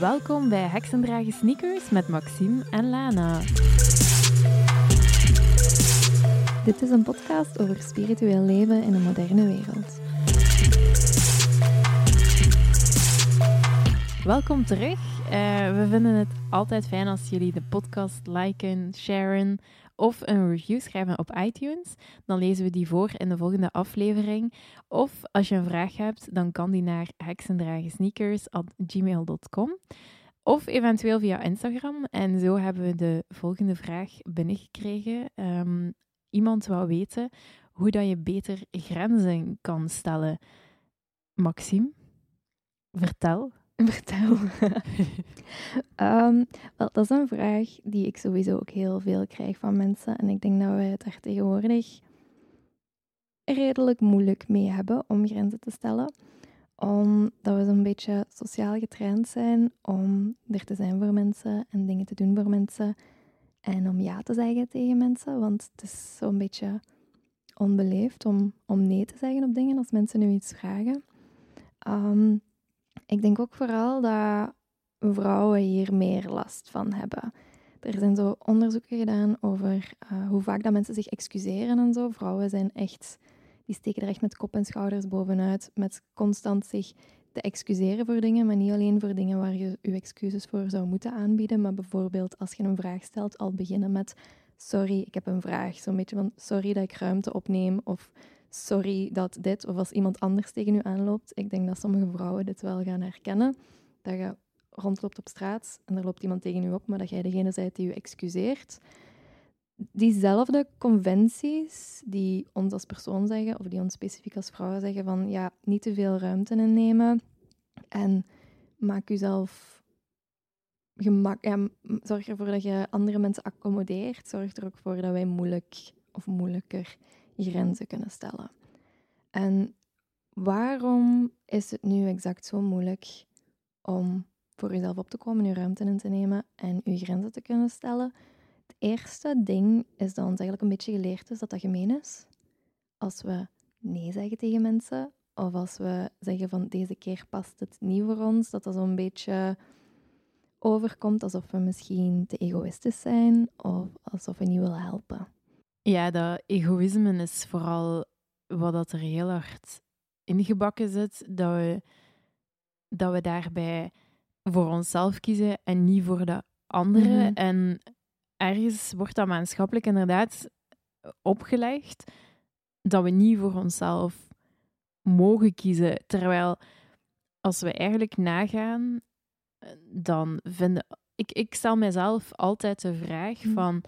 Welkom bij Heksendragen Sneakers met Maxime en Lana. Dit is een podcast over spiritueel leven in een moderne wereld. Welkom terug. Eh, we vinden het altijd fijn als jullie de podcast liken, sharen of een review schrijven op iTunes. Dan lezen we die voor in de volgende aflevering. Of als je een vraag hebt, dan kan die naar heksendragensneakers.gmail.com of eventueel via Instagram. En zo hebben we de volgende vraag binnengekregen. Um, iemand wou weten hoe dat je beter grenzen kan stellen. Maxime, vertel. Vertel. um, wel, dat is een vraag die ik sowieso ook heel veel krijg van mensen. En ik denk dat we het er tegenwoordig redelijk moeilijk mee hebben om grenzen te stellen. Omdat we zo'n beetje sociaal getraind zijn om er te zijn voor mensen en dingen te doen voor mensen. En om ja te zeggen tegen mensen. Want het is zo'n beetje onbeleefd om, om nee te zeggen op dingen als mensen nu iets vragen. Um, ik denk ook vooral dat vrouwen hier meer last van hebben. Er zijn zo onderzoeken gedaan over uh, hoe vaak dat mensen zich excuseren en zo. Vrouwen zijn echt, die steken er echt met kop en schouders bovenuit, met constant zich te excuseren voor dingen, maar niet alleen voor dingen waar je je excuses voor zou moeten aanbieden, maar bijvoorbeeld als je een vraag stelt, al beginnen met sorry, ik heb een vraag. Zo'n beetje van sorry dat ik ruimte opneem of sorry dat dit, of als iemand anders tegen u aanloopt. Ik denk dat sommige vrouwen dit wel gaan herkennen. Dat je rondloopt op straat en er loopt iemand tegen u op, maar dat jij degene bent die u excuseert. Diezelfde conventies die ons als persoon zeggen, of die ons specifiek als vrouwen zeggen, van ja, niet te veel ruimte innemen en maak uzelf gemak, ja, zorg ervoor dat je andere mensen accommodeert. Zorg er ook voor dat wij moeilijk of moeilijker grenzen kunnen stellen. En waarom is het nu exact zo moeilijk om voor jezelf op te komen, je ruimte in te nemen en je grenzen te kunnen stellen? Het eerste ding is dat ons eigenlijk een beetje geleerd is dat dat gemeen is. Als we nee zeggen tegen mensen, of als we zeggen van deze keer past het niet voor ons, dat dat zo'n beetje overkomt alsof we misschien te egoïstisch zijn of alsof we niet willen helpen. Ja, dat egoïsme is vooral wat dat er heel hard ingebakken zit. Dat we, dat we daarbij voor onszelf kiezen en niet voor de anderen. Mhm. En ergens wordt dat maatschappelijk inderdaad opgelegd dat we niet voor onszelf mogen kiezen. Terwijl als we eigenlijk nagaan, dan vinden. Ik, ik stel mezelf altijd de vraag mhm. van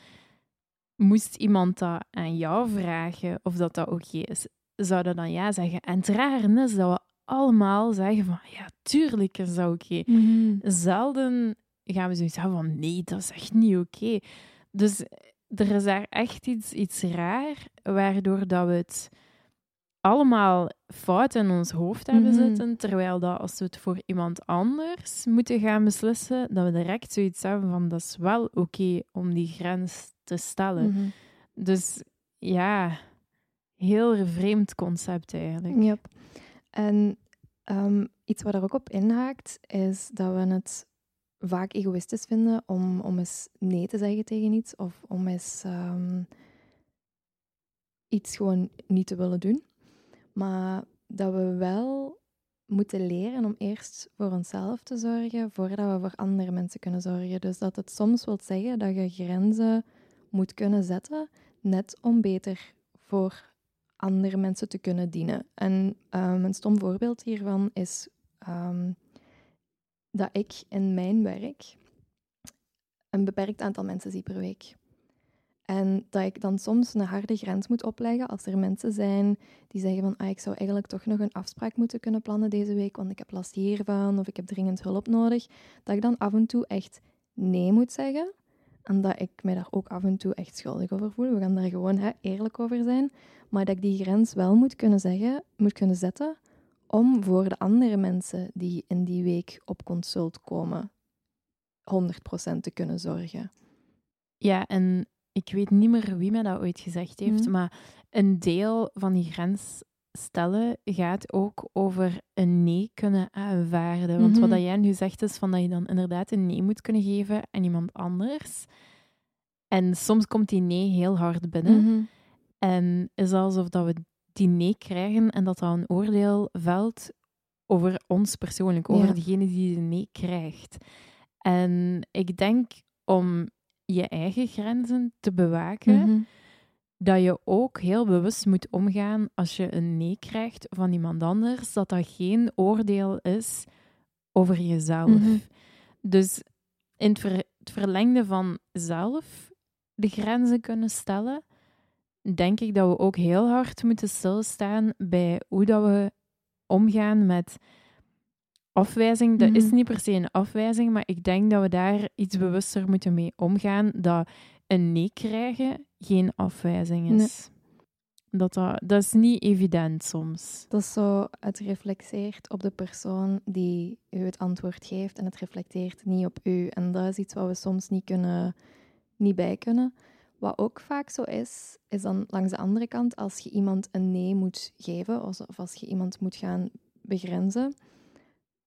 moest iemand dat aan jou vragen of dat dat oké is, zouden dan ja zeggen. En het rare is dat we allemaal zeggen van ja, tuurlijk is dat oké. Mhm. Zelden gaan we zoiets hebben van nee, dat is echt niet oké. Dus er is daar echt iets, iets raar, waardoor dat we het allemaal fout in ons hoofd hebben mhm. zitten, terwijl dat als we het voor iemand anders moeten gaan beslissen, dat we direct zoiets hebben van dat is wel oké om die grens te stellen. Mhm. Dus ja, heel vreemd concept eigenlijk. Yep. En um, iets wat er ook op inhaakt, is dat we het vaak egoïstisch vinden om, om eens nee te zeggen tegen iets of om eens um, iets gewoon niet te willen doen. Maar dat we wel moeten leren om eerst voor onszelf te zorgen voordat we voor andere mensen kunnen zorgen. Dus dat het soms wil zeggen dat je grenzen moet kunnen zetten, net om beter voor andere mensen te kunnen dienen. En um, een stom voorbeeld hiervan is um, dat ik in mijn werk een beperkt aantal mensen zie per week. En dat ik dan soms een harde grens moet opleggen als er mensen zijn die zeggen van ah, ik zou eigenlijk toch nog een afspraak moeten kunnen plannen deze week, want ik heb last hiervan of ik heb dringend hulp nodig. Dat ik dan af en toe echt nee moet zeggen. En dat ik mij daar ook af en toe echt schuldig over voel. We gaan daar gewoon hè, eerlijk over zijn. Maar dat ik die grens wel moet kunnen zeggen, moet kunnen zetten om voor de andere mensen die in die week op consult komen 100% te kunnen zorgen. Ja, en ik weet niet meer wie mij dat ooit gezegd heeft, mhm. maar een deel van die grens stellen gaat ook over een nee kunnen aanvaarden. Want wat Mhm. dat jij nu zegt is van dat je dan inderdaad een nee moet kunnen geven aan iemand anders. En soms komt die nee heel hard binnen. Mhm. En is alsof dat we die nee krijgen en dat dat een oordeel velt over ons persoonlijk, over Ja. degene die de nee krijgt. En ik denk om je eigen grenzen te bewaken, Mhm. Dat je ook heel bewust moet omgaan als je een nee krijgt van iemand anders, dat dat geen oordeel is over jezelf. Mhm. Dus in het, ver- het verlengde van zelf de grenzen kunnen stellen, denk ik dat we ook heel hard moeten stilstaan bij hoe dat we omgaan met afwijzing. Dat is Mhm. niet per se een afwijzing, maar ik denk dat we daar iets bewuster moeten mee omgaan. Dat een nee krijgen geen afwijzing is. Dat, dat, dat is niet evident soms. Dat is zo, het reflecteert op de persoon die u het antwoord geeft en het reflecteert niet op u. En dat is iets wat we soms niet, kunnen, niet bij kunnen. Wat ook vaak zo is, is dan langs de andere kant, als je iemand een nee moet geven of of als je iemand moet gaan begrenzen,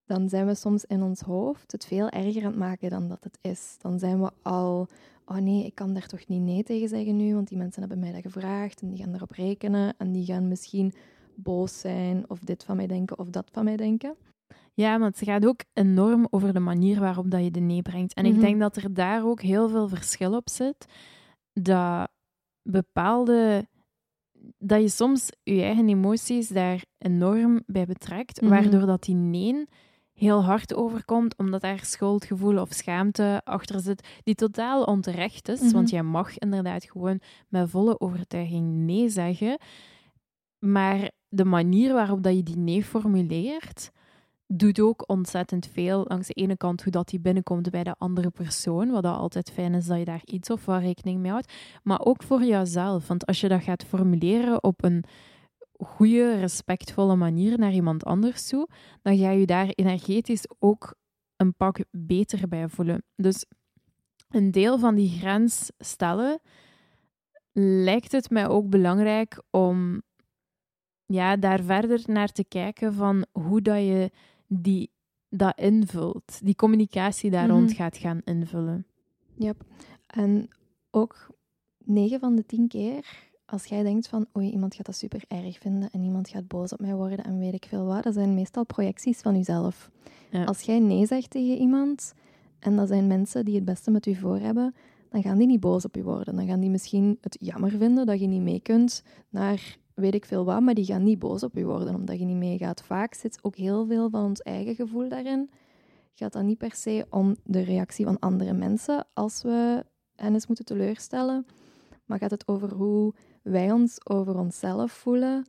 dan zijn we soms in ons hoofd het veel erger aan het maken dan dat het is. Dan zijn we al, oh nee, ik kan daar toch niet nee tegen zeggen nu, want die mensen hebben mij dat gevraagd en die gaan daarop rekenen en die gaan misschien boos zijn of dit van mij denken of dat van mij denken. Ja, maar het gaat ook enorm over de manier waarop dat je de nee brengt. En ik Mhm. denk dat er daar ook heel veel verschil op zit. Dat bepaalde... Dat je soms je eigen emoties daar enorm bij betrekt, Mhm. waardoor dat die nee heel hard overkomt, omdat daar schuldgevoel of schaamte achter zit, die totaal onterecht is. Mhm. Want jij mag inderdaad gewoon met volle overtuiging nee zeggen. Maar de manier waarop dat je die nee formuleert, doet ook ontzettend veel. Langs de ene kant hoe dat die binnenkomt bij de andere persoon, wat dat altijd fijn is dat je daar iets of wat rekening mee houdt. Maar ook voor jezelf. Want als je dat gaat formuleren op een goede, respectvolle manier naar iemand anders toe, dan ga je daar energetisch ook een pak beter bij voelen. Dus een deel van die grens stellen, lijkt het mij ook belangrijk om ja, daar verder naar te kijken van hoe dat je die, dat invult, die communicatie daar rond Mhm. gaat gaan invullen. Yep. En ook 9 van de 10 keer, als jij denkt van oei, iemand gaat dat super erg vinden en iemand gaat boos op mij worden en weet ik veel wat, dat zijn meestal projecties van jezelf. Ja. Als jij nee zegt tegen iemand en dat zijn mensen die het beste met u voor hebben, dan gaan die niet boos op je worden. Dan gaan die misschien het jammer vinden dat je niet mee kunt naar weet ik veel wat, maar die gaan niet boos op je worden omdat je niet meegaat. Vaak zit ook heel veel van ons eigen gevoel daarin. Gaat dan niet per se om de reactie van andere mensen als we hen eens moeten teleurstellen, maar gaat het over hoe wij ons over onszelf voelen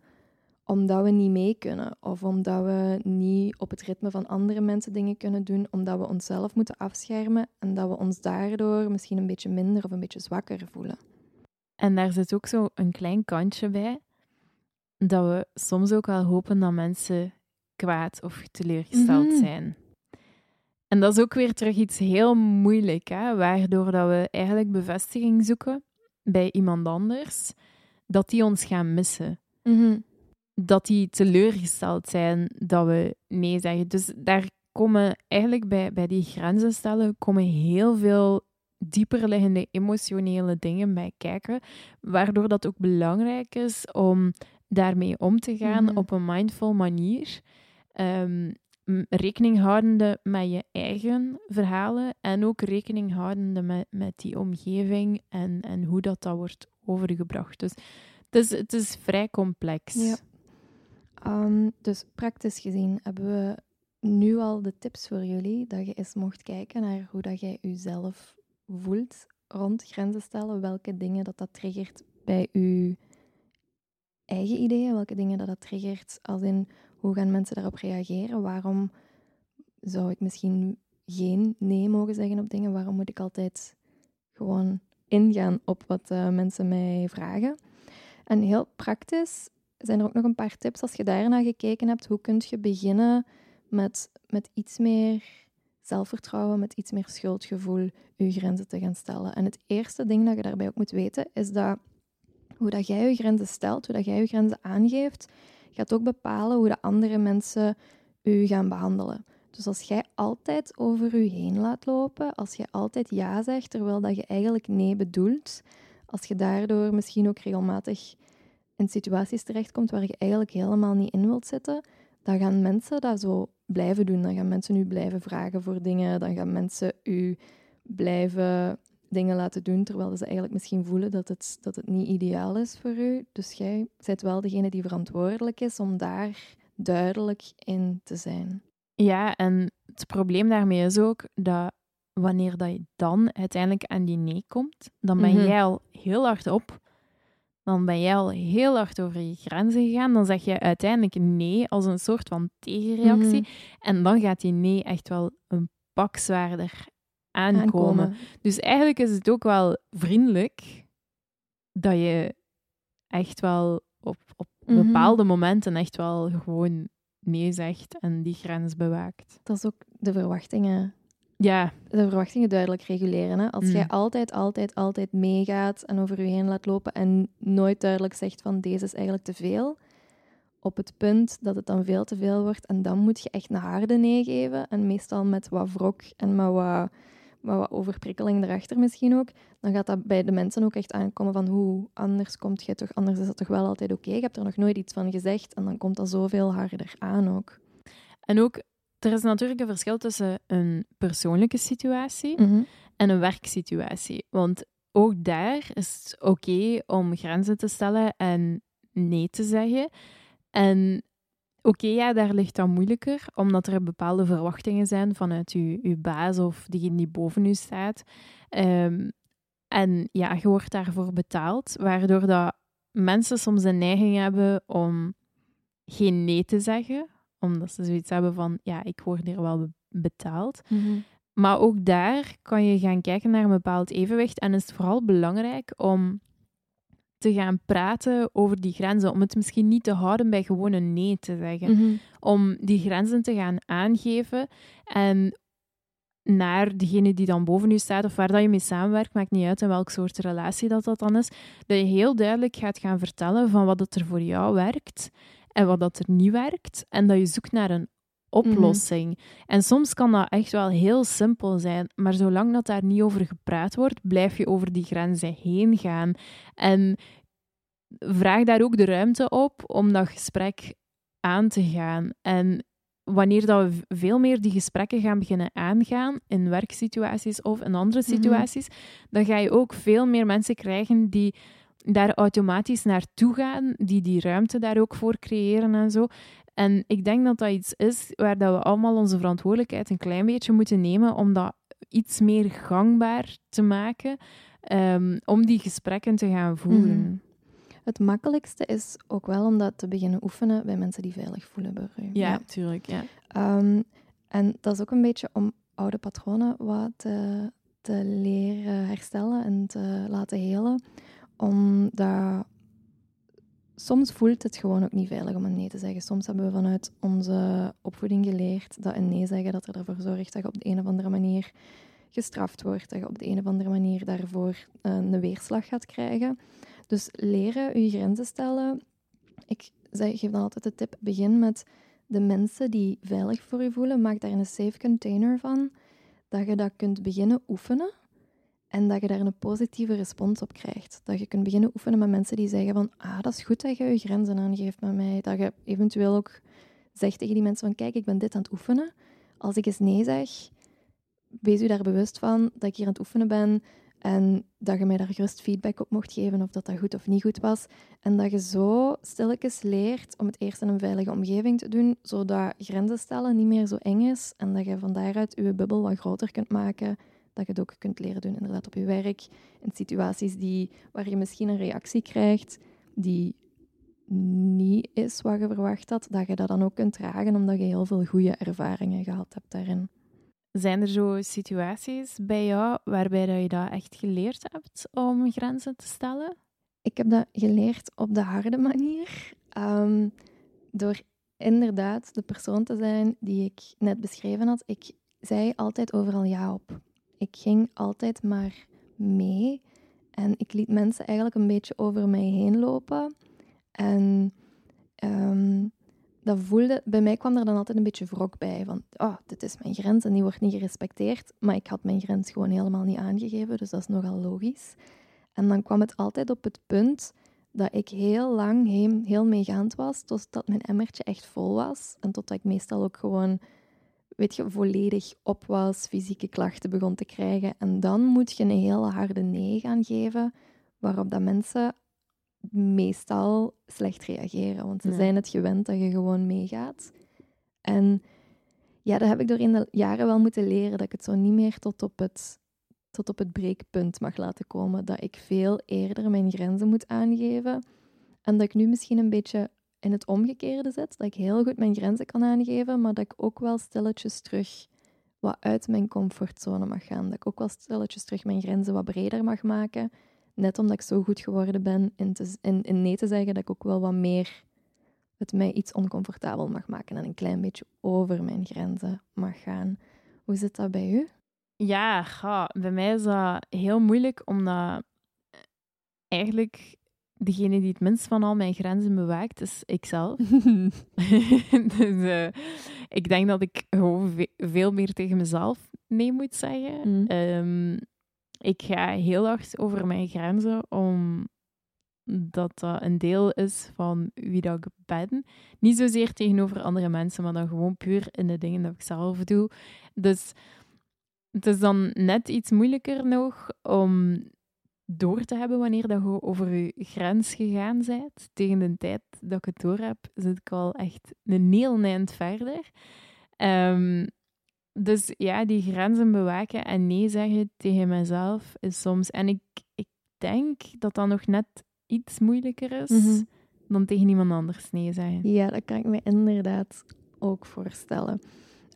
omdat we niet mee kunnen of omdat we niet op het ritme van andere mensen dingen kunnen doen, omdat we onszelf moeten afschermen en dat we ons daardoor misschien een beetje minder of een beetje zwakker voelen. En daar zit ook zo een klein kantje bij, dat we soms ook wel hopen dat mensen kwaad of teleurgesteld Mhm. zijn. En dat is ook weer terug iets heel moeilijk, hè? waardoor dat we eigenlijk bevestiging zoeken bij iemand anders, dat die ons gaan missen. Dat die teleurgesteld zijn dat we nee zeggen. Dus daar komen eigenlijk bij, bij die grenzen stellen, komen heel veel dieperliggende emotionele dingen bij kijken, waardoor dat ook belangrijk is om daarmee om te gaan Mhm. op een mindful manier. Ehm, rekening houdende met je eigen verhalen en ook rekening houdende met, met die omgeving en, en hoe dat, dat wordt overgebracht. Dus het is, het is vrij complex. Ehm, dus praktisch gezien hebben we nu al de tips voor jullie dat je eens mocht kijken naar hoe dat jij jezelf voelt rond grenzen stellen, welke dingen dat dat triggert bij je eigen ideeën, welke dingen dat dat triggert als in hoe gaan mensen daarop reageren, waarom zou ik misschien geen nee mogen zeggen op dingen, waarom moet ik altijd gewoon ingaan op wat eh, mensen mij vragen. En heel praktisch zijn er ook nog een paar tips als je daarna gekeken hebt. Hoe kun je beginnen met, met iets meer zelfvertrouwen, met iets meer schuldgevoel, je grenzen te gaan stellen? En het eerste ding dat je daarbij ook moet weten, is dat hoe dat jij je grenzen stelt, hoe dat jij je grenzen aangeeft, gaat ook bepalen hoe de andere mensen u gaan behandelen. Dus als jij altijd over u heen laat lopen, als je altijd ja zegt terwijl dat je eigenlijk nee bedoelt, als je daardoor misschien ook regelmatig in situaties terechtkomt waar je eigenlijk helemaal niet in wilt zitten, dan gaan mensen dat zo blijven doen. Dan gaan mensen u blijven vragen voor dingen. Dan gaan mensen u blijven dingen laten doen, terwijl ze eigenlijk misschien voelen dat het, dat het niet ideaal is voor u. Dus jij bent wel degene die verantwoordelijk is om daar duidelijk in te zijn. Ja, en het probleem daarmee is ook dat wanneer dat je dan uiteindelijk aan die nee komt, dan ben Mhm. jij al heel hard op. Dan ben jij al heel hard over je grenzen gegaan. Dan zeg je uiteindelijk nee als een soort van tegenreactie. Mhm. En dan gaat die nee echt wel een pak zwaarder aankomen. Aankomen. Dus eigenlijk is het ook wel vriendelijk dat je echt wel op, op Mhm. bepaalde momenten echt wel gewoon nee zegt en die grens bewaakt. Dat is ook de verwachtingen Ja, de verwachtingen duidelijk reguleren. Hè? Als Mm. jij altijd, altijd, altijd meegaat en over je heen laat lopen en nooit duidelijk zegt van deze is eigenlijk te veel, op het punt dat het dan veel te veel wordt en dan moet je echt een harde nee geven en meestal met wat wrok en met wat, met wat overprikkeling erachter misschien ook, dan gaat dat bij de mensen ook echt aankomen van hoe anders komt je toch, anders is dat toch wel altijd oké, je hebt er nog nooit iets van gezegd en dan komt dat zoveel harder aan ook. en ook, er is natuurlijk een verschil tussen een persoonlijke situatie Mhm. en een werksituatie. Want ook daar is het oké om grenzen te stellen en nee te zeggen. En oké, ja, daar ligt dat moeilijker, omdat er bepaalde verwachtingen zijn vanuit uw, uw baas of diegene die boven u staat. Ehm, en ja, je wordt daarvoor betaald, waardoor dat mensen soms een neiging hebben om geen nee te zeggen, omdat ze zoiets hebben van, ja, ik word hier wel be- betaald. Mhm. Maar ook daar kan je gaan kijken naar een bepaald evenwicht. En is het vooral belangrijk om te gaan praten over die grenzen. Om het misschien niet te houden bij gewoon een nee te zeggen. Mhm. Om die grenzen te gaan aangeven en naar degene die dan boven u staat of waar dat je mee samenwerkt, maakt niet uit in welk soort relatie dat, dat dan is, dat je heel duidelijk gaat gaan vertellen van wat dat er voor jou werkt en wat dat er niet werkt. En dat je zoekt naar een oplossing. En soms kan dat echt wel heel simpel zijn, maar zolang dat daar niet over gepraat wordt, blijf je over die grenzen heen gaan. En vraag daar ook de ruimte op om dat gesprek aan te gaan. En wanneer dat we veel meer die gesprekken gaan beginnen aangaan in werksituaties of in andere Mhm. situaties, dan ga je ook veel meer mensen krijgen die daar automatisch naartoe gaan, die die ruimte daar ook voor creëren en zo. En ik denk dat dat iets is waar dat we allemaal onze verantwoordelijkheid een klein beetje moeten nemen om dat iets meer gangbaar te maken, ehm, om die gesprekken te gaan voeren. Mhm. Het makkelijkste is ook wel om dat te beginnen oefenen bij mensen die veilig voelen bij u. Ja, tuurlijk. Ja. Ehm, en dat is ook een beetje om oude patronen wat te, te leren herstellen en te laten helen. Omdat soms voelt het gewoon ook niet veilig om een nee te zeggen. Soms hebben we vanuit onze opvoeding geleerd dat een nee zeggen dat er ervoor zorgt dat je op de een of andere manier gestraft wordt, dat je op de een of andere manier daarvoor eh, een weerslag gaat krijgen. Dus leren je grenzen stellen. Ik geef dan altijd de tip: begin met de mensen die veilig voor je voelen. Maak daar een safe container van. Dat je dat kunt beginnen oefenen. En dat je daar een positieve respons op krijgt. Dat je kunt beginnen oefenen met mensen die zeggen van ah, dat is goed dat je je grenzen aangeeft met mij. Dat je eventueel ook zegt tegen die mensen van kijk, ik ben dit aan het oefenen. Als ik eens nee zeg, wees u daar bewust van dat ik hier aan het oefenen ben. En dat je mij daar gerust feedback op mocht geven of dat dat goed of niet goed was. En dat je zo stilletjes leert om het eerst in een veilige omgeving te doen, zodat grenzen stellen niet meer zo eng is. En dat je van daaruit je bubbel wat groter kunt maken. Dat je het ook kunt leren doen inderdaad op je werk. In situaties die, waar je misschien een reactie krijgt die niet is wat je verwacht had. Dat je dat dan ook kunt dragen omdat je heel veel goede ervaringen gehad hebt daarin. Zijn er zo situaties bij jou waarbij dat je dat echt geleerd hebt om grenzen te stellen? Ik heb dat geleerd op de harde manier. Ehm, door inderdaad de persoon te zijn die ik net beschreven had. Ik zei altijd overal ja op. Ik ging altijd maar mee. En ik liet mensen eigenlijk een beetje over mij heen lopen. En ehm, dat voelde, bij mij kwam er dan altijd een beetje wrok bij. Van, oh, dit is mijn grens en die wordt niet gerespecteerd. Maar ik had mijn grens gewoon helemaal niet aangegeven, dus dat is nogal logisch. En dan kwam het altijd op het punt dat ik heel lang heel, heel meegaand was, totdat mijn emmertje echt vol was. En totdat ik meestal ook gewoon, weet je, volledig op was, fysieke klachten begon te krijgen. En dan moet je een hele harde nee gaan geven, waarop dat mensen meestal slecht reageren. Want ze zijn het gewend dat je gewoon meegaat. En ja, dat heb ik door in de jaren wel moeten leren, dat ik het zo niet meer tot op het, tot op het breekpunt mag laten komen. Dat ik veel eerder mijn grenzen moet aangeven. En dat ik nu misschien een beetje in het omgekeerde zit. Dat ik heel goed mijn grenzen kan aangeven, maar dat ik ook wel stilletjes terug wat uit mijn comfortzone mag gaan. Dat ik ook wel stilletjes terug mijn grenzen wat breder mag maken net omdat ik zo goed geworden ben in, te, in, nee te zeggen, dat ik ook wel wat meer het mij iets oncomfortabel mag maken en een klein beetje over mijn grenzen mag gaan. Hoe zit dat bij u? Ja, ga, bij mij is dat heel moeilijk, omdat eigenlijk degene die het minst van al mijn grenzen bewaakt, is ikzelf. dus uh, ik denk dat ik gewoon veel meer tegen mezelf nee moet zeggen. Mm. Um, ik ga heel hard over mijn grenzen, omdat dat een deel is van wie dat ik ben. Niet zozeer tegenover andere mensen, maar dan gewoon puur in de dingen dat ik zelf doe. Dus het is dan net iets moeilijker nog om door te hebben wanneer dat je over je grens gegaan bent. Tegen de tijd dat ik het door heb, zit ik al echt een heel eind verder. Um, dus ja, die grenzen bewaken en nee zeggen tegen mezelf is soms. En ik, ik denk dat dat nog net iets moeilijker is mhm. dan tegen iemand anders nee zeggen. Ja, dat kan ik me inderdaad ook voorstellen.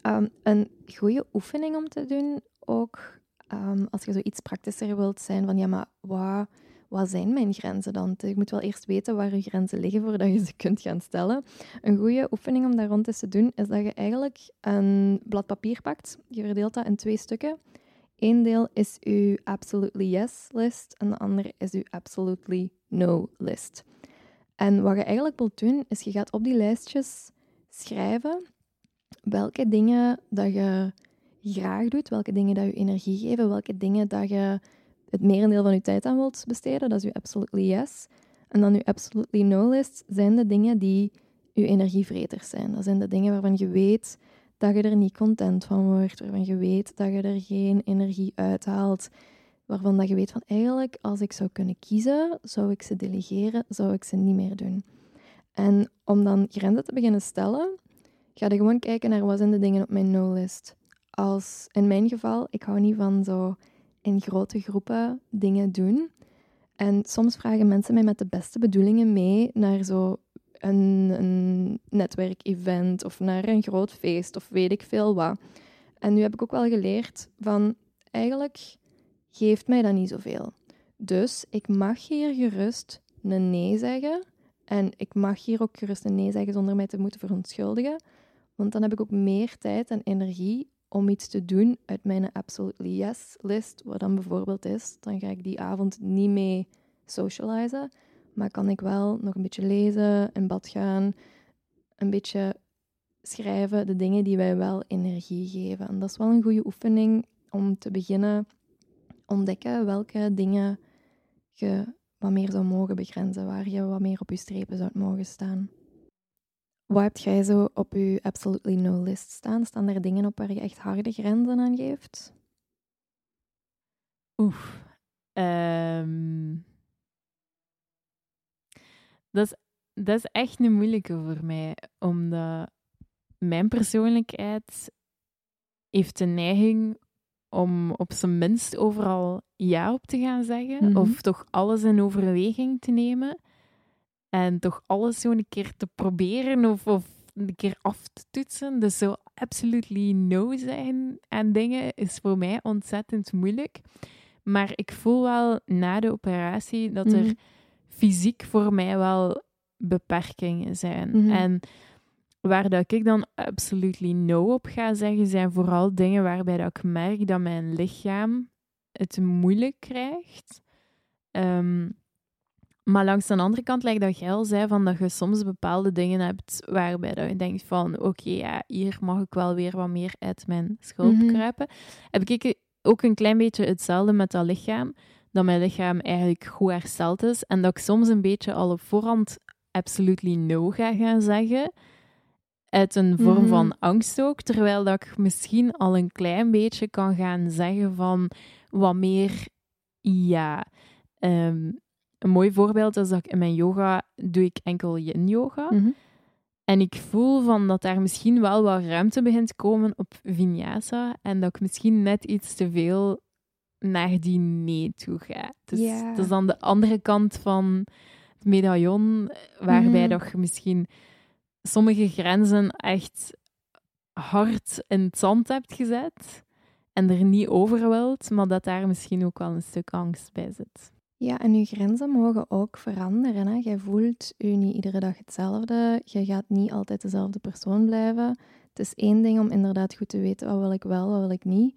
Um, een goede oefening om te doen, ook um, als je zoiets praktischer wilt zijn, van ja, maar wat wat zijn mijn grenzen dan? Je moet wel eerst weten waar je grenzen liggen voordat je ze kunt gaan stellen. Een goede oefening om daar rond eens te doen is dat je eigenlijk een blad papier pakt. Je verdeelt dat in twee stukken. Eén deel is uw absolutely yes list en de andere is uw absolutely no list. En wat je eigenlijk wilt doen, is je gaat op die lijstjes schrijven welke dingen dat je graag doet, welke dingen dat je energie geven, welke dingen dat je het merendeel van je tijd aan wilt besteden, dat is je absolutely yes. En dan je absolutely no list zijn de dingen die je energievreters zijn. Dat zijn de dingen waarvan je weet dat je er niet content van wordt, waarvan je weet dat je er geen energie uithaalt, waarvan dat je weet van eigenlijk als ik zou kunnen kiezen, zou ik ze delegeren, zou ik ze niet meer doen. En om dan grenzen te beginnen stellen, ga je gewoon kijken naar wat zijn de dingen op mijn no-list. Als in mijn geval, ik hou niet van zo in grote groepen dingen doen. En soms vragen mensen mij met de beste bedoelingen mee naar zo een, een netwerkevent of naar een groot feest of weet ik veel wat. En nu heb ik ook wel geleerd van eigenlijk geeft mij dat niet zoveel. Dus ik mag hier gerust een nee zeggen. En ik mag hier ook gerust een nee zeggen zonder mij te moeten verontschuldigen. Want dan heb ik ook meer tijd en energie om iets te doen uit mijn absolutely yes list, wat dan bijvoorbeeld is, dan ga ik die avond niet mee socializen, maar kan ik wel nog een beetje lezen, in bad gaan, een beetje schrijven, de dingen die wij wel energie geven. En dat is wel een goede oefening om te beginnen ontdekken welke dingen je wat meer zou mogen begrenzen, waar je wat meer op je strepen zou mogen staan. Wat heb jij zo op je absolutely no list staan? Staan er dingen op waar je echt harde grenzen aan geeft? Oef. Ehm. dat, is, dat is echt een moeilijke voor mij, omdat mijn persoonlijkheid heeft de neiging om op zijn minst overal ja op te gaan zeggen, mhm. of toch alles in overweging te nemen. En toch alles zo een keer te proberen of, of een keer af te toetsen. Dus zo absolutely no zijn aan dingen is voor mij ontzettend moeilijk. Maar ik voel wel na de operatie dat er mhm. fysiek voor mij wel beperkingen zijn. Mhm. En waar dat ik dan absolutely no op ga zeggen, zijn vooral dingen waarbij dat ik merk dat mijn lichaam het moeilijk krijgt. Um, Maar langs de andere kant, lijkt dat jij al zei, van dat je soms bepaalde dingen hebt waarbij dat je denkt van oké, ja, hier mag ik wel weer wat meer uit mijn schulp Mhm. kruipen. Heb ik ook een klein beetje hetzelfde met dat lichaam. Dat mijn lichaam eigenlijk goed hersteld is. En dat ik soms een beetje al op voorhand absolutely no ga gaan zeggen. Uit een vorm Mhm. van angst ook. Terwijl dat ik misschien al een klein beetje kan gaan zeggen van wat meer ja. Ehm, een mooi voorbeeld is dat ik in mijn yoga doe ik enkel yin yoga. Mhm. En ik voel van dat daar misschien wel wat ruimte begint te komen op vinyasa. En dat ik misschien net iets te veel naar die nee toe ga. Dus dat is dan de andere kant van het medaillon, waarbij dat je misschien sommige grenzen echt hard in het zand hebt gezet en er niet over wilt, maar dat daar misschien ook wel een stuk angst bij zit. Ja, en je grenzen mogen ook veranderen. Hè? Jij voelt je niet iedere dag hetzelfde. Je gaat niet altijd dezelfde persoon blijven. Het is één ding om inderdaad goed te weten wat wil ik wel, wat wil ik niet.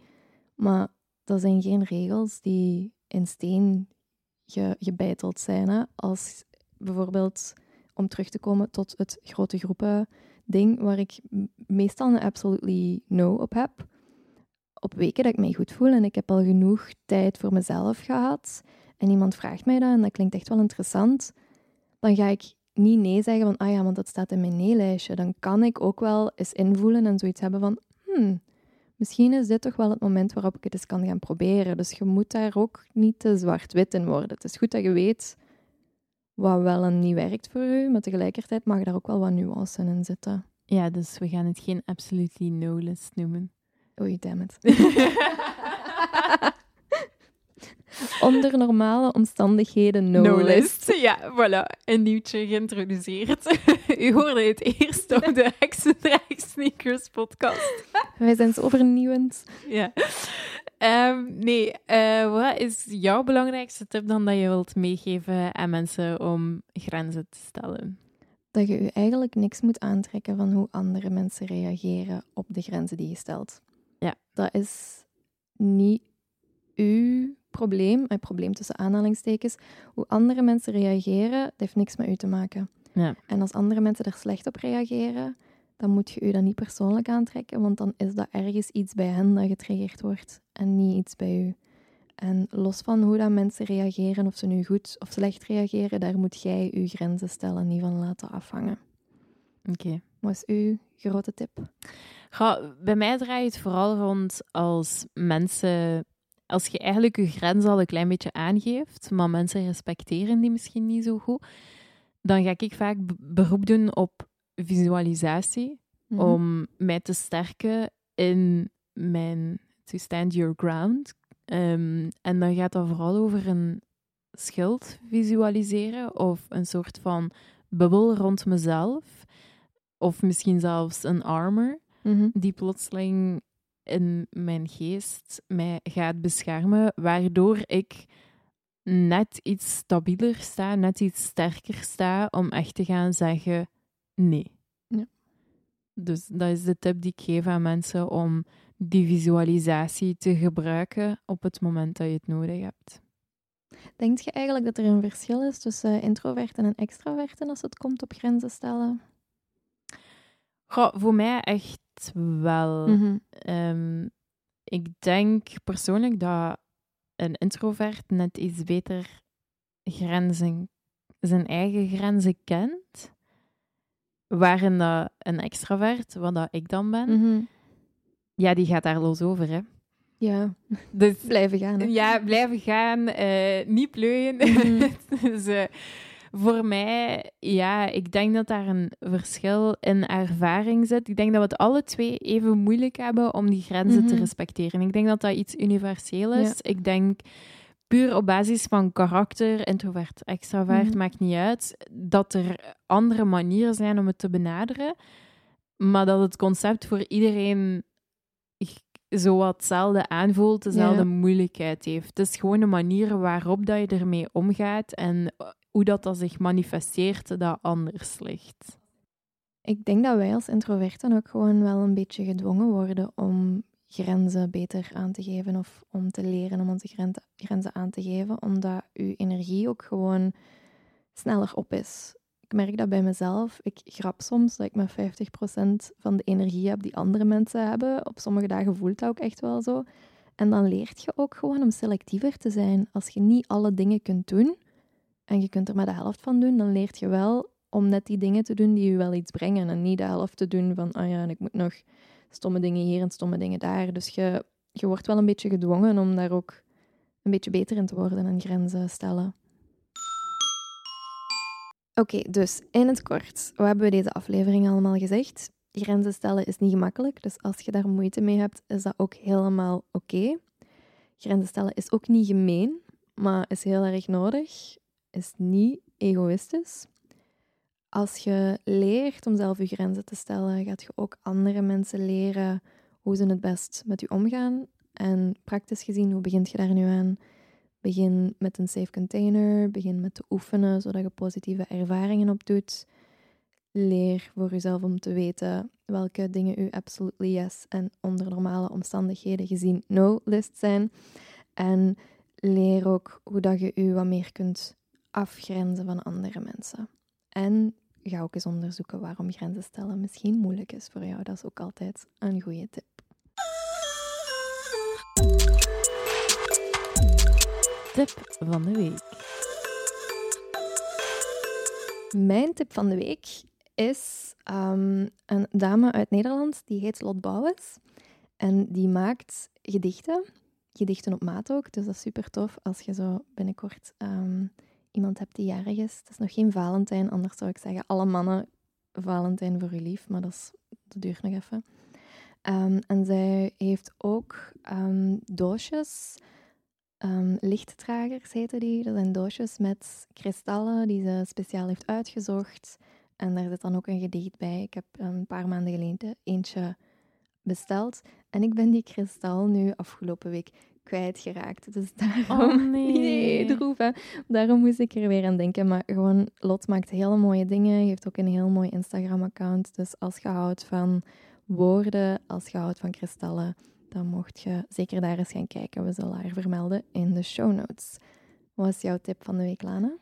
Maar dat zijn geen regels die in steen ge, gebeiteld zijn. Hè? Als bijvoorbeeld, om terug te komen tot het grote groepen ding, waar ik meestal een absolutely no op heb. Op weken dat ik mij goed voel en ik heb al genoeg tijd voor mezelf gehad en iemand vraagt mij dat en dat klinkt echt wel interessant, dan ga ik niet nee zeggen van, ah ja, want dat staat in mijn nee-lijstje. Dan kan ik ook wel eens invoelen en zoiets hebben van, hmm, misschien is dit toch wel het moment waarop ik het eens kan gaan proberen. Dus je moet daar ook niet te zwart-wit in worden. Het is goed dat je weet wat wel en niet werkt voor je, maar tegelijkertijd mag daar ook wel wat nuance in zitten. Ja, dus we gaan het geen absolutely no-list noemen. Oei, damn it. Onder normale omstandigheden no-list. Ja, voilà. Een nieuwtje geïntroduceerd. U hoorde het eerst op de Hexendraag Sneakers podcast. Wij zijn zo vernieuwend. Ja. Ehm, nee, eh, wat is jouw belangrijkste tip dan dat je wilt meegeven aan mensen om grenzen te stellen? Dat je je eigenlijk niks moet aantrekken van hoe andere mensen reageren op de grenzen die je stelt. Ja. Dat is niet uw probleem, een probleem tussen aanhalingstekens. Hoe andere mensen reageren, dat heeft niks met u te maken. Ja. En als andere mensen er slecht op reageren, dan moet je u dat niet persoonlijk aantrekken, want dan is dat ergens iets bij hen dat getriggerd wordt en niet iets bij u. En los van hoe dat mensen reageren, of ze nu goed of slecht reageren, daar moet jij uw grenzen stellen, niet van laten afhangen. Oké. Wat is uw grote tip? Bij mij draait het vooral rond als mensen, als je eigenlijk je grens al een klein beetje aangeeft, maar mensen respecteren die misschien niet zo goed, dan ga ik vaak be- beroep doen op visualisatie Mhm. om mij te sterken in mijn to stand your ground. Ehm, en dan gaat dat vooral over een schild visualiseren of een soort van bubbel rond mezelf. Of misschien zelfs een armor Mhm. die plotseling in mijn geest mij gaat beschermen, waardoor ik net iets stabieler sta, net iets sterker sta om echt te gaan zeggen nee. Ja. Dus dat is de tip die ik geef aan mensen om die visualisatie te gebruiken op het moment dat je het nodig hebt. Denk je eigenlijk dat er een verschil is tussen introverten en extraverten als het komt op grenzen stellen? Goh, voor mij echt wel. Mhm. Ehm, ik denk persoonlijk dat een introvert net iets beter grenzen, zijn eigen grenzen kent. Waarin dat een extravert, wat dat ik dan ben, Mhm. ja, die gaat daar los over. Hè. Ja, Dus blijven gaan. hè. ja, blijven gaan, eh, niet pleuien. Mhm. dus eh, voor mij, ja, ik denk dat daar een verschil in ervaring zit. Ik denk dat we het alle twee even moeilijk hebben om die grenzen te Mhm. respecteren. Ik denk dat dat iets universeel is. Ik denk puur op basis van karakter, introvert, extravert, Mhm. maakt niet uit, dat er andere manieren zijn om het te benaderen, maar dat het concept voor iedereen zo wat hetzelfde aanvoelt, dezelfde Ja. moeilijkheid heeft. Het is gewoon de manier waarop dat je ermee omgaat en hoe dat, dat zich manifesteert, dat anders ligt. Ik denk dat wij als introverten ook gewoon wel een beetje gedwongen worden om grenzen beter aan te geven of om te leren om onze gren- grenzen aan te geven, omdat uw energie ook gewoon sneller op is. Ik merk dat bij mezelf. Ik grap soms dat ik maar 50% van de energie heb die andere mensen hebben. Op sommige dagen voelt dat ook echt wel zo. En dan leert je ook gewoon om selectiever te zijn. Als je niet alle dingen kunt doen en je kunt er maar de helft van doen, dan leert je wel om net die dingen te doen die je wel iets brengen. En niet de helft te doen van, ah ja, en ik moet nog stomme dingen hier en stomme dingen daar. Dus je, je wordt wel een beetje gedwongen om daar ook een beetje beter in te worden en grenzen stellen. Oké, dus in het kort, wat hebben we deze aflevering allemaal gezegd? Grenzen stellen is niet gemakkelijk, dus als je daar moeite mee hebt, is dat ook helemaal oké. Grenzen stellen is ook niet gemeen, maar is heel erg nodig. Is niet egoïstisch. Als je leert om zelf je grenzen te stellen, gaat je ook andere mensen leren hoe ze het best met je omgaan. En praktisch gezien, hoe begint je daar nu aan? Begin met een safe container, begin met te oefenen, zodat je positieve ervaringen opdoet. Leer voor jezelf om te weten welke dingen u absolutely yes en onder normale omstandigheden gezien no list zijn. En leer ook hoe dat je u wat meer kunt afgrenzen van andere mensen. En ga ook eens onderzoeken waarom grenzen stellen misschien moeilijk is voor jou. Dat is ook altijd een goede tip. Tip van de week. Mijn tip van de week is um, een dame uit Nederland, die heet Lot Bouwens. En die maakt gedichten, gedichten op maat ook. Dus dat is super tof als je zo binnenkort um, iemand hebt die jarig is. Het is nog geen Valentijn, anders zou ik zeggen alle mannen Valentijn voor u lief, maar dat, is, dat duurt nog even. Um, en zij heeft ook doosjes um, lichtdragers die. Dat zijn doosjes met kristallen die ze speciaal heeft uitgezocht. En daar zit dan ook een gedicht bij. Ik heb een paar maanden geleden eentje besteld. En ik ben die kristal nu afgelopen week kwijtgeraakt. Dus daarom... Oh nee. nee. Daarom moest ik er weer aan denken. Maar gewoon, Lot maakt hele mooie dingen. Heeft ook een heel mooi Instagram-account. Dus als je houdt van woorden, als je houdt van kristallen dan mocht je zeker daar eens gaan kijken. We zullen haar vermelden in de show notes. Wat is jouw tip van de week, Lana?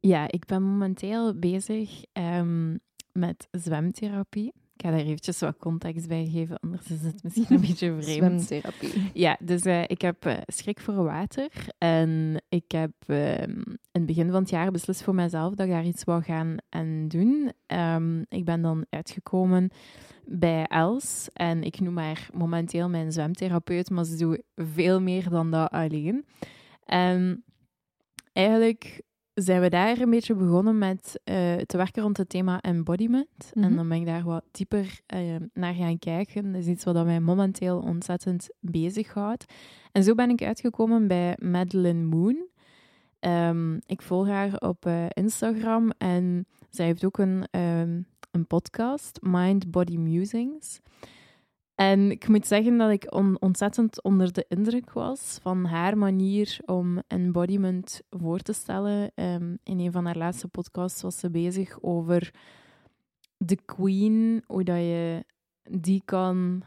Ja, ik ben momenteel bezig um, met zwemtherapie. Ik ga daar eventjes wat context bij geven, anders is het misschien een beetje vreemd. Zwemtherapie. Ja, dus uh, ik heb uh, schrik voor water. En ik heb uh, in het begin van het jaar beslist voor mezelf dat ik daar iets wou gaan en doen. Um, ik ben dan uitgekomen bij Els. En ik noem haar momenteel mijn zwemtherapeut, maar ze doet veel meer dan dat alleen. En eigenlijk zijn we daar een beetje begonnen met uh, te werken rond het thema embodiment. En mhm. dan ben ik daar wat dieper uh, naar gaan kijken. Dat is iets wat mij momenteel ontzettend bezighoudt. En zo ben ik uitgekomen bij Madeline Moon. Um, ik volg haar op uh, Instagram en zij heeft ook een um, een podcast, Mind Body Musings. En ik moet zeggen dat ik ontzettend onder de indruk was van haar manier om embodiment voor te stellen. Um, in een van haar laatste podcasts was ze bezig over de queen, hoe dat je die kan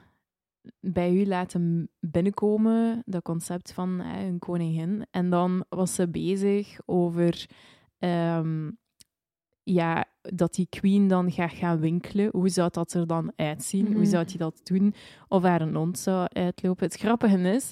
bij u laten binnenkomen, dat concept van een koningin. En dan was ze bezig over um, ja, dat die queen dan gaat gaan winkelen. Hoe zou dat er dan uitzien? Hoe mhm. zou hij dat doen? Of haar een hond zou uitlopen? Het grappige is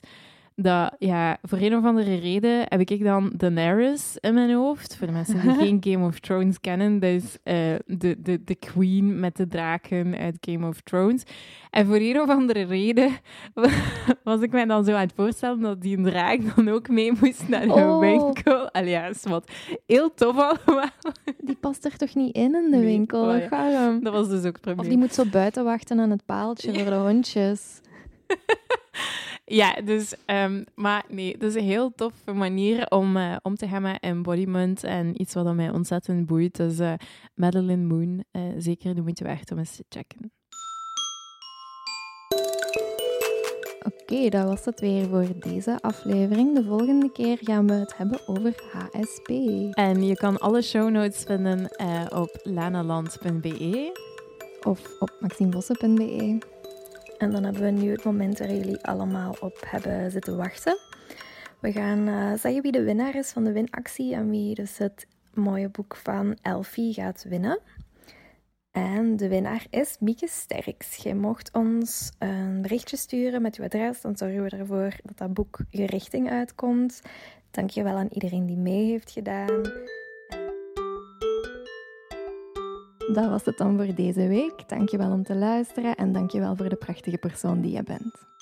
dat, ja, voor een of andere reden heb ik dan Daenerys in mijn hoofd. Voor de mensen die geen Game of Thrones kennen, dat is uh, de, de, de queen met de draken uit Game of Thrones. En voor een of andere reden was ik mij dan zo aan het voorstellen dat die een draak dan ook mee moest naar de oh. winkel. Alias, wat heel tof allemaal. Die past er toch niet in in de winkel? Oh, dat was dus ook het probleem. Of die moet zo buiten wachten aan het paaltje voor de hondjes. Ja, dus, um, maar nee, dat is een heel toffe manier om uh, om te gaan met embodiment en iets wat mij ontzettend boeit. Dus uh, Madeline Moon, uh, zeker de moeite waard om eens te checken. Oké, okay, dat was het weer voor deze aflevering. De volgende keer gaan we het hebben over HSP. En je kan alle show notes vinden op lanaland.be of op maximevossen.be. En dan hebben we nu het moment waar jullie allemaal op hebben zitten wachten. We gaan uh, zeggen wie de winnaar is van de winactie en wie dus het mooie boek van Elfie gaat winnen. En de winnaar is Mieke Sterks. Je mocht ons een berichtje sturen met uw adres. Dan zorgen we ervoor dat dat boek je richting uitkomt. Dank je wel aan iedereen die mee heeft gedaan. Dat was het dan voor deze week. Dank je wel om te luisteren en dank je wel voor de prachtige persoon die je bent.